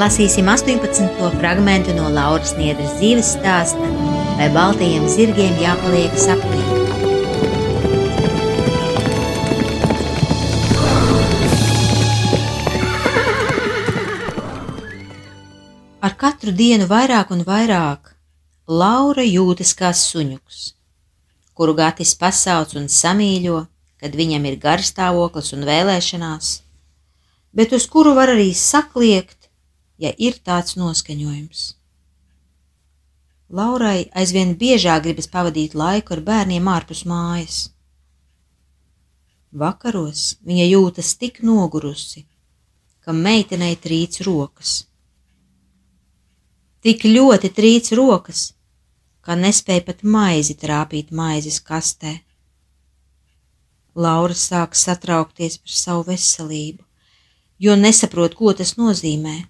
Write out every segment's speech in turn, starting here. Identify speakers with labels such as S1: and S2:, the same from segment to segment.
S1: Lasīsim 18. fragment no Lauras Niedras dzīves stāsta, vai baltajiem zirgiem jāpaliek sapnī. Ar katru dienu vairāk un vairāk Laura jūtas kā suņuks, kuru Gatis pasauc un samīļo, kad viņam ir garstāvoklis un vēlēšanās, bet uz kuru var arī sakliekt ja ir tāds noskaņojums. Laurai aizvien biežāk gribas pavadīt laiku ar bērniem ārpus mājas. Vakaros viņa jūtas tik nogurusi, ka meitenei trīc rokas. Tik ļoti trīc rokas, ka nespēja pat maizi trāpīt maizes kastē. Laura sāk satraukties par savu veselību, jo nesaprot, ko tas nozīmē.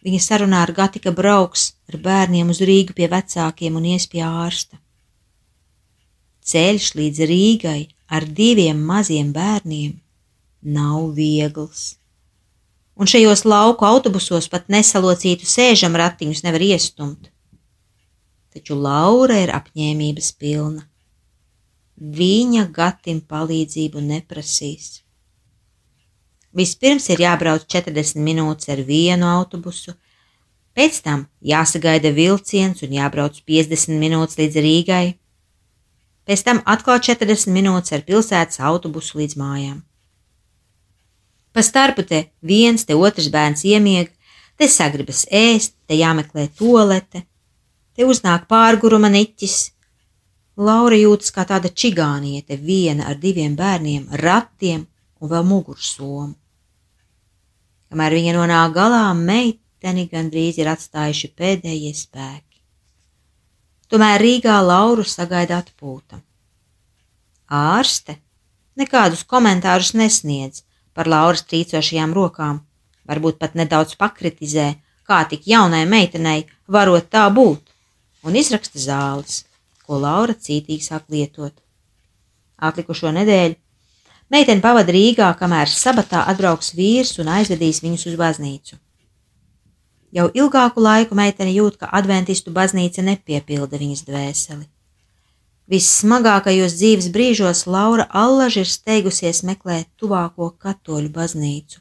S1: Viņa sarunā ar Gati, ka brauks ar bērniem uz Rīgu pie vecākiem un ies pie ārsta. Ceļš līdz Rīgai ar diviem maziem bērniem nav viegls. Un šajos lauku autobusos pat nesalocītu sēžam ratiņus nevar iestumt. Taču Laura ir apņēmības pilna. Viņa Gatim palīdzību neprasīs. Vispirms ir jābrauc 40 minūtes ar vienu autobusu, pēc tam jāsagaida vilciens un jābrauc 50 minūtes līdz Rīgai, pēc tam atkal 40 minūtes ar pilsētas autobusu līdz mājām. Pa starpu te viens, te otrs bērns iemieg, te sagribas ēst, te jāmeklē tolete, te uznāk pārguruma niķis. Laura jūtas kā tāda čigāniete, viena ar diviem bērniem, ratiem un vēl mugursomu. Kamēr viņa nonāk galā, meiteni gandrīz ir atstājuši pēdējie spēki. Tomēr Rīgā Lauru sagaida atpūta. Ārste nekādus komentārus nesniedz par Lauras trīcošajām rokām, varbūt pat nedaudz pakritizē, kā tik jaunai meitenei varot tā būt, un izraksta zāles, ko Laura cītīgi sāk lietot. Atlikušo nedēļu Meitene pavada Rīgā, kamēr sabatā atbrauks vīrs un aizvedīs viņus uz baznīcu. Jau ilgāku laiku meitene jūt, ka adventistu baznīca nepiepilda viņas dvēseli. Vissmagākajos dzīves brīžos Laura Allaži ir steigusies meklēt tuvāko katoļu baznīcu,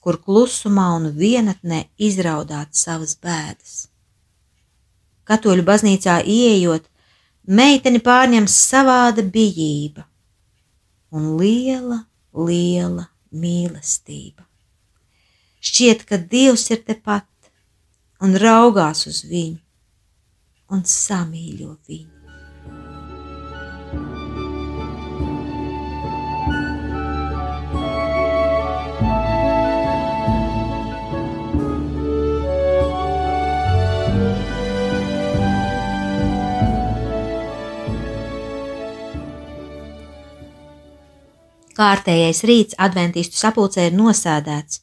S1: kur klusumā un vienatnē izraudāt savas bēdas. Katoļu baznīcā ieejot, meiteni pārņem savāda bijība, un liela, liela mīlestība. Šķiet, ka Dievs ir tepat un raugās uz viņu un samīļo viņu. Kārtējais rīts adventistu sapulcē ir nosēdēts,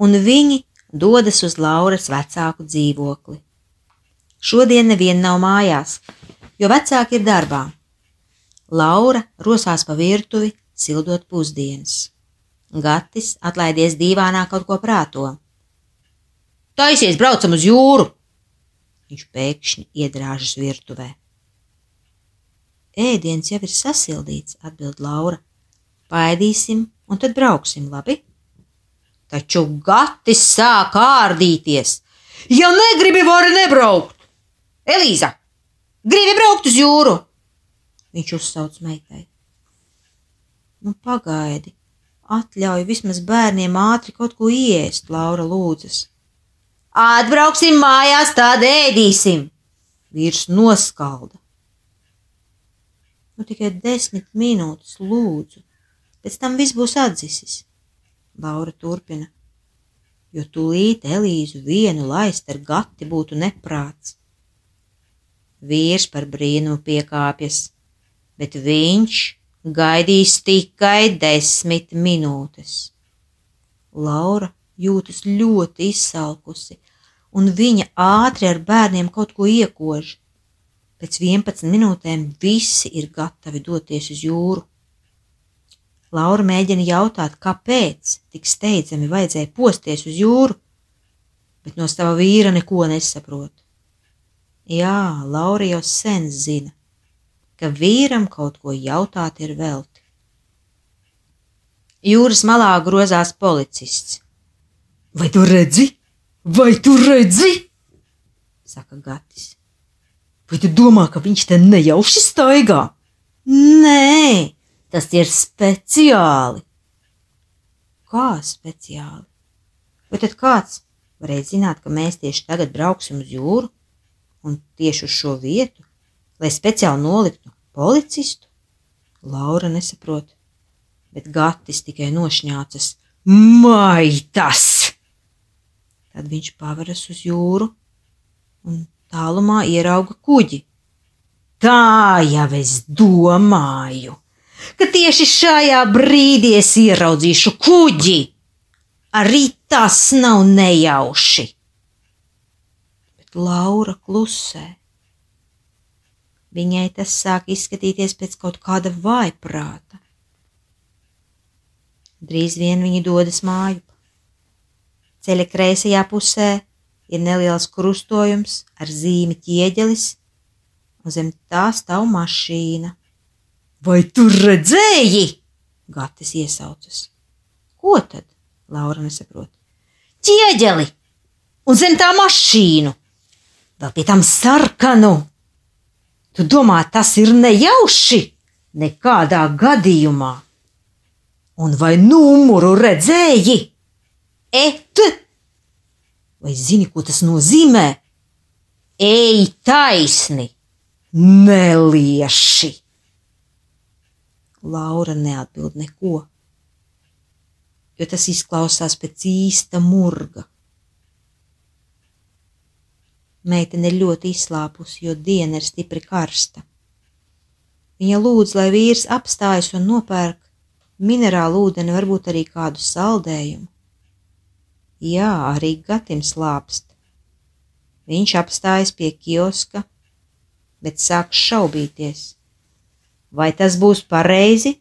S1: un viņi dodas uz Lauras vecāku dzīvokli. Šodien neviena nav mājās, jo vecāki ir darbā. Laura rosās pa virtuvi, sildot pusdienas. Gatis atlaidies dīvānā kaut ko prāto. Taisies, braucam uz jūru! Viņš pēkšņi iedrāžas virtuvē. Ēdiens jau ir sasildīts, atbild Laura Paēdīsim, un tad brauksim, labi? taču gatis sāk ārdīties. Ja negribi, vari nebraukt! Elīza, gribi braukt uz jūru? Viņš uzsauc meitai. Nu, pagaidi, atļauj vismaz bērniem ātri kaut ko iest, Laura lūdzas. Atbrauksim mājās, tad ēdīsim! Vīrs noskalda. Nu, tikai desmit minūtes, lūdzu, pēc tam viss būs atdzisis. Laura turpina, jo tūlīt Elīzu vienu laist ar gati būtu neprāts. Vīrs par brīnumu piekāpjas, bet viņš gaidīs tikai desmit minūtes. Laura jūtas ļoti izsalkusi, un viņa ātri ar bērniem kaut ko iekož. Pēc 11 minūtēm visi ir gatavi doties uz jūru. Laura mēģina jautāt, kāpēc tik steidzami vajadzēja posties uz jūru, bet no sava vīra neko nesaprot. Jā, Laura jau sen zina, ka vīram kaut ko jautāt ir velti. Jūras malā grozās policists. Vai tu redzi? Vai tu redzi? Saka Gatis. Vai tu domā, ka viņš te nejauši staigā? Nē, tas ir speciāli. Kā speciāli? Vai tad kāds varēja zināt, ka mēs tieši tagad brauksim uz jūru un tieši uz šo vietu, lai speciāli noliktu policistu? Laura nesaprot, bet Gatis tikai nošņācas. Maitas! Tad viņš paveras uz jūru un tālumā ierauga kuģi. Tā jau es domāju, ka tieši šajā brīdī es ieraudzīšu kuģi. Arī tas nav nejauši. Bet Laura klusē. Viņai tas sāk izskatīties pēc kaut kāda vaiprāta. Drīz vien viņi dodas māju. Ceļa kreisajā pusē ir neliels krustojums ar zīmi ķieģelis, un zem tā stāv mašīna. Vai tu redzēji? Gatis iesaucas. Ko tad? Laura nesaprot. Ķieģeli! Un zem tā mašīnu! Vēl pie tam sarkanu! Tu domā, tas ir nejauši? Nekādā gadījumā! Un vai numuru redzēji? et. Vai zini, ko tas nozīmē? Ej taisni, nelieši! Laura neatbild neko, jo tas izklausās pēc īsta murga. Meitene ir ļoti izslāpusi, jo diena ir stipri karsta. Viņa lūdz, lai vīrs apstājas un nopērk minerālu ūdeni, varbūt arī kādu saldējumu. Jā, arī Gatim slāpst. Viņš apstājas pie kioska, bet sāk šaubīties. Vai tas būs pareizi?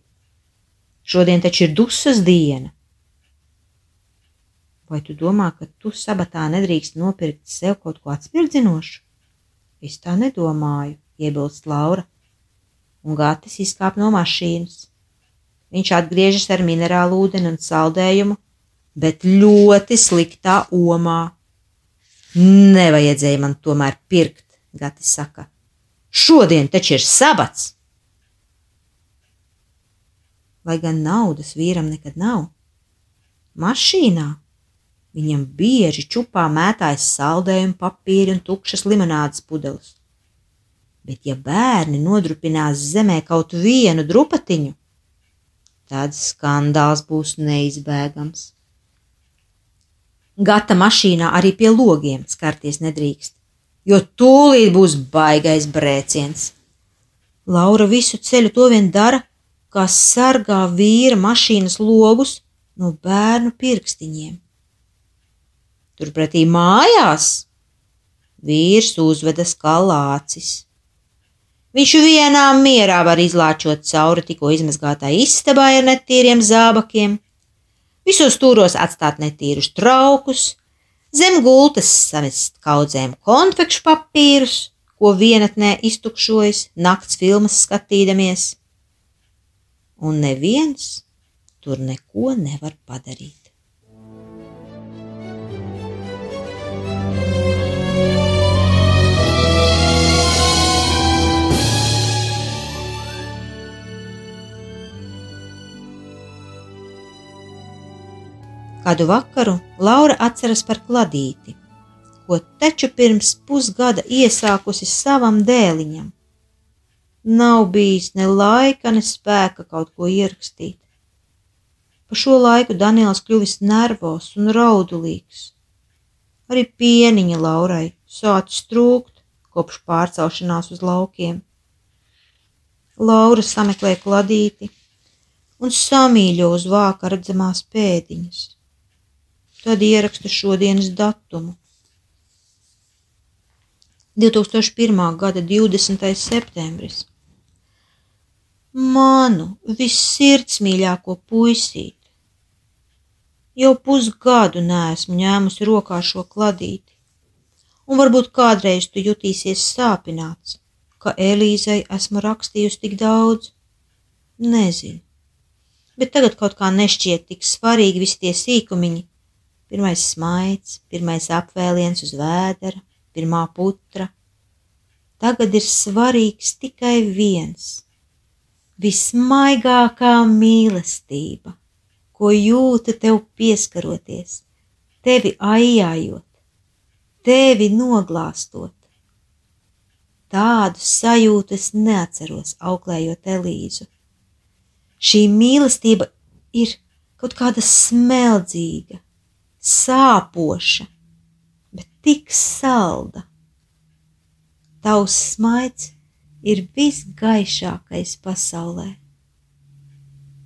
S1: Šodien taču ir dusmas diena. Vai tu domā, ka tu sabatā nedrīkst nopirkt sev kaut ko atspirdzinošu? Es tā nedomāju, iebilst Laura, un Gatis izkāp no mašīnas. Viņš atgriežas ar minerālu ūdeni un saldējumu bet ļoti sliktā omā. Nevajadzēja man tomēr pirkt, Gatis saka. Šodien taču ir sabats! Lai gan naudas vīram nekad nav, mašīnā viņam bieži čupā mētājas saldējumu papīri un tukšas limonādes pudeles. Bet ja bērni nodrupinās zemē kaut vienu drupatiņu, tad skandāls būs neizbēgams. Gata mašīnā arī pie logiem skarties nedrīkst, jo tūlīt būs baigais brēciens. Laura visu ceļu to vien dara, kā sargā vīra mašīnas logus no bērnu pirkstiņiem. Turpretī mājās vīrs uzvedas kā lācis. Viņš vienā mierā var izlāčot cauri tikko izmazgātā istabai ar netīriem zābakiem, visos stūros atstāt netīrus traukus, zem gultas samest kaudzēm konfekšu papīrus, ko vienatnē iztukšojas nakts filmas skatīdamies, un neviens tur neko nevar padarīt. Kādu vakaru Laura atceras par kladīti, ko taču pirms pusgada iesākusi savam dēliņam Nav bijis ne laika, ne spēka kaut ko ierakstīt. Pa šo laiku Daniels kļuvis nervos un raudulīgs. Arī pieniņa Laurai sācis trūkt kopš pārcelšanās uz laukiem. Laura sameklē kladīti un samīļo uz vāka redzamās pēdiņas. Tad ieraksta šodienas datumu. 2001. gada 20. septembris manu vissirdmīļāko puisīti. Jau pusgadu neesmu ņēmusi rokā šo kladīti, un varbūt kādreiz tu jutīsies sāpināts, ka Elīzei esmu rakstījusi tik daudz. Nezinu, bet tagad kaut kā nešķiet tik svarīgi visi tie sīkumiņi. Pirmais smaids, pirmais apvēliens uz vēdera, pirmā putra. Tagad ir svarīgs tikai viens vismaigākā mīlestība, ko jūtu tev pieskaroties, tevi aijājot, tevi noglāstot. Tādu sajūtu es neatceros, auklējot Elīzu. Šī mīlestība ir kaut kāda smeldzīga, sāpoša, bet tik salda. Tavs smaids ir visgaišākais pasaulē.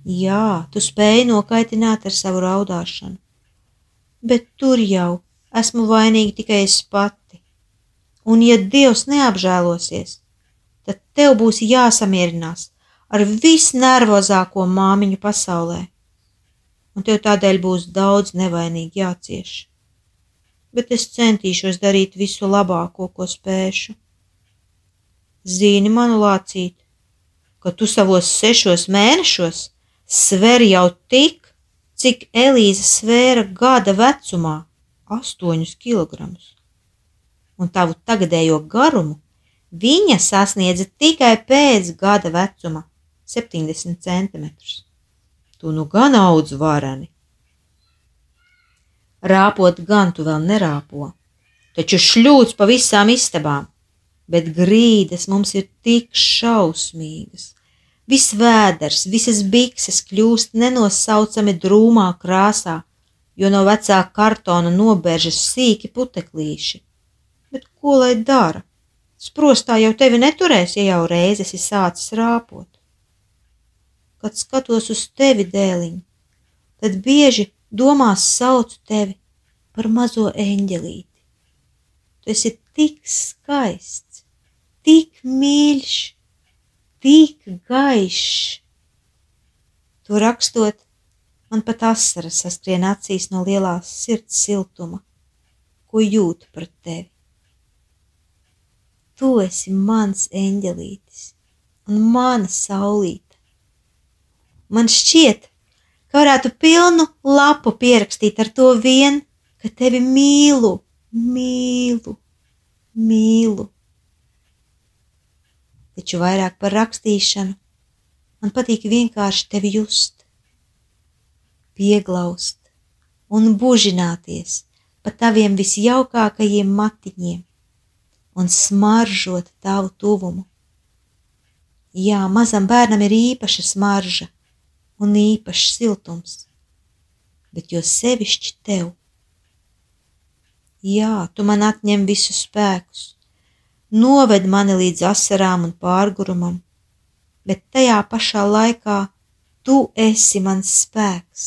S1: Jā, tu spēji nokaitināt ar savu raudāšanu, bet tur jau esmu vainīga tikai es pati. Un, ja Dievs neapžēlosies, tad tev būs jāsamierinās ar visnervozāko māmiņu pasaulē, un tev tādēļ būs daudz nevainīgi jācieš. Bet es centīšos darīt visu labāko, ko spēšu. Zini, manu lācīt, ka tu savos sešos mēnešos sver jau tik, cik Elīze svēra gada vecumā - astoņus kilogramus. Un tavu tagadējo garumu viņa sasniedza tikai pēc gada vecuma - 70 centimetrus. Tu nu gan audz varani. Rāpot gan tu vēl nerāpo, taču šļūts pa visām istabām bet grīdas mums ir tik šausmīgas. Viss vēders, visas bikses kļūst nenosaucami drūmā krāsā, jo no vecā kartona nobēžas sīki puteklīši. Bet ko lai dara? Sprostā jau tevi neturēs, ja jau reizes ir sācis rāpot. Kad skatos uz tevi, dēliņ, tad bieži domās saucu tevi par mazo eņģelīti. Tu esi tik skaists, tik mīļš, tik gaišs. To rakstot, man pat asaras saskrien acīs no lielās sirds siltuma, ko jūtu par tevi. Tu esi mans eņģelītis un mana saulīte. Man šķiet, ka varētu pilnu lapu pierakstīt ar to vien, ka tevi mīlu, mīlu, mīlu taču vairāk par rakstīšanu. Man patīk vienkārši tevi just, pieglaust un bužināties pa taviem visjaukākajiem matiņiem un smaržot tavu tuvumu. Jā, mazam bērnam ir īpaša smarža un īpašs siltums, bet jo sevišķi tev. Jā, tu man atņem visus spēkus, noved mani līdz asarām un pārgurumam, bet tajā pašā laikā tu esi mans spēks.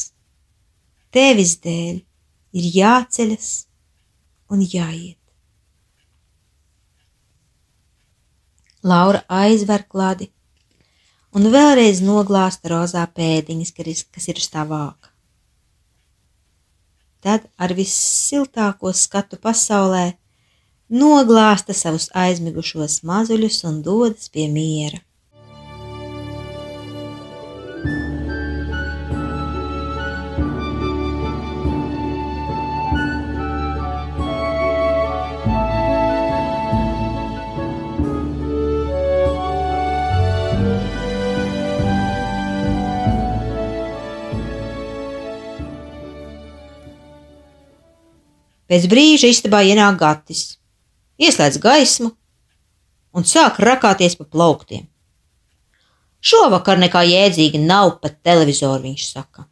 S1: Tevis dēļ ir jāceļas un jāiet. Laura aizver kladi un vēlreiz noglāsta rozā pēdiņas, kas ir uz tā vāka. Tad ar vissiltāko skatu pasaulē noglāsta savus aizmigušos mazuļus un dodas pie miera. Pēc brīža istabā ienāk gatis ieslēdz gaismu un sāk rakāties pa plauktiem. Šovakar nekā jēdzīga nav pat televizoru, viņš saka.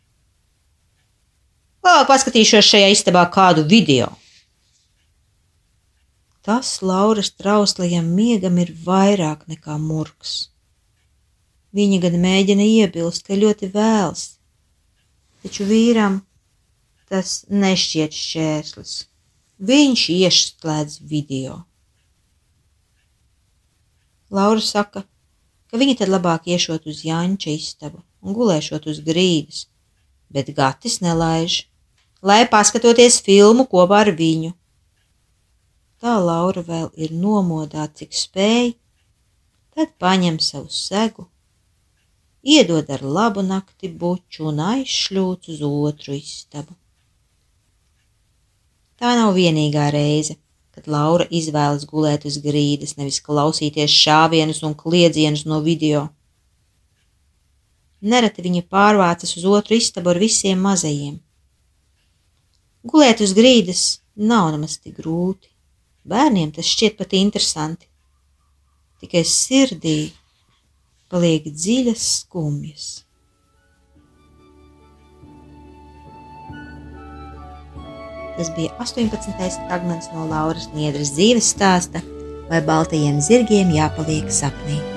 S1: Vēlāk paskatīšos šajā istabā kādu video. Tas Lauras trauslajam miegam ir vairāk nekā murgs. Viņa gan mēģina iebilst, ka ļoti vēls, taču vīram tas nešķiet šķērslis. Viņš ieslēdz video. Laura saka, ka viņa tad labāk iešot uz Jāņķa istabu un gulēšot uz grīdas, bet Gatis nelaiž, lai paskatoties filmu kopā ar viņu. Tā Laura vēl ir nomodā, cik spēj, tad paņem savu segu iedod ar labu nakti buču un aizšļūts uz otru istabu. Tā nav vienīgā reize, kad Laura izvēlas gulēt uz grīdas, nevis klausīties šāvienus un kliedzienus no video. Nereti viņa pārvācas uz otru istabu ar visiem mazajiem. Gulēt uz grīdas nav nemaz tik grūti. Bērniem tas šķiet pat interesanti. Tikai sirdī paliek dziļas skumjas. Tas bija 18. fragments no Lauras Niedras dzīves stāsta, vai baltajiem zirgiem jāpaliek sapnī.